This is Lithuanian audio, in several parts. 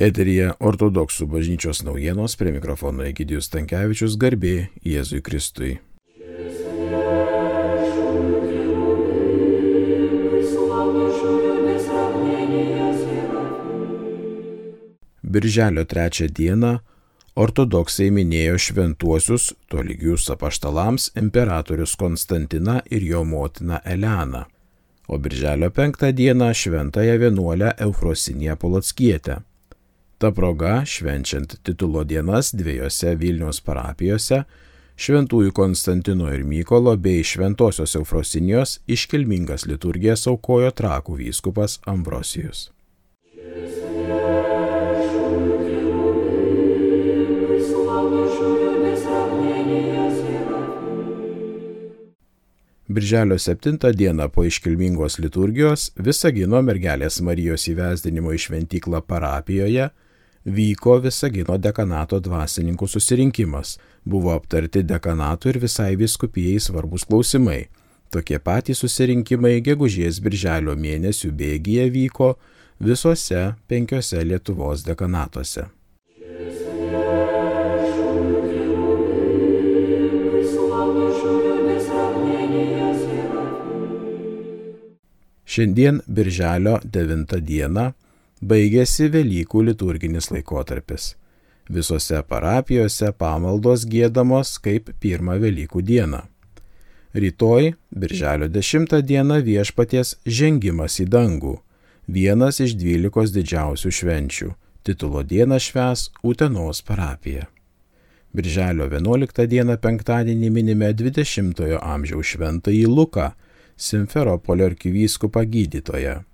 Eterija ortodoksų bažnyčios naujienos prie mikrofono Egidijus Tankievičius garbė Jėzui Kristui. Birželio trečią dieną ortodoksai minėjo šventuosius tolygius apaštalams imperatorius Konstantiną ir jo motiną Eleną, o birželio penktą dieną šventąją vienuolę Eufrosinę Polockietę. Ta proga, švenčiant titulo dienas dviejose Vilniaus parapijose, šventųjų Konstantino ir Mykolo bei šventosios Eufrosinijos iškilmingas liturgijas aukojo trakų vyskupas Ambrosijus. Birželio 7 dieną po iškilmingos liturgijos Visagino mergelės Marijos įvesdinimo į šventyklą parapijoje vyko Visagino dekanato dvasininkų susirinkimas. Buvo aptarti dekanatų ir visai viskupijai svarbus klausimai. Tokie patys susirinkimai gegužės birželio mėnesių bėgyje vyko visose penkiose Lietuvos dekanatuose. Šiandien, birželio 9 dieną, baigėsi Velykų liturginis laikotarpis. Visose parapijose pamaldos gėdamos kaip pirmą Velykų dieną. Rytoj, birželio 10 dieną viešpaties žengimas į dangų, vienas iš dvylikos didžiausių švenčių. Titulo dieną šves Utenos parapija. Birželio 11 dieną penktadienį minime 20-ojo amžiaus šventąjį Luką, Simferopolio arkivyskupą gydytoją.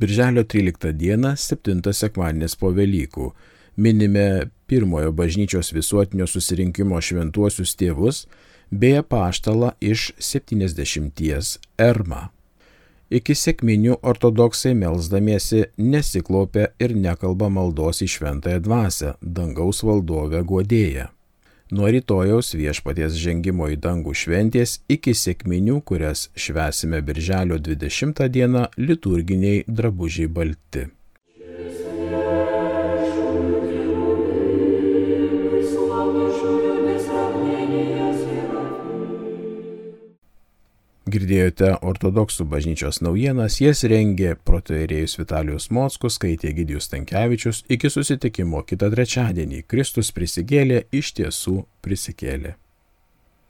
Birželio 13 dieną, 7 sekmadienis po Velykų, minime pirmojo bažnyčios visuotinio susirinkimo šventuosius tėvus bei paštalą iš 70 Erma. Iki sėkminių ortodoksai melzdamiesi nesiklaupia ir nekalba maldos į šventąją dvasę, dangaus valdovę godėją nuo rytojaus viešpaties žengimo į dangų šventės iki sėkminių, kurias švesime birželio 20 dieną liturginiai drabužiai balti. Girdėjote ortodoksų bažnyčios naujienas, jas rengė protoerėjus Vitalijus Mockus, skaitė Gidijus Tankievičius. Iki susitikimo kitą trečiadienį Kristus prisigėlė, iš tiesų prisikėlė.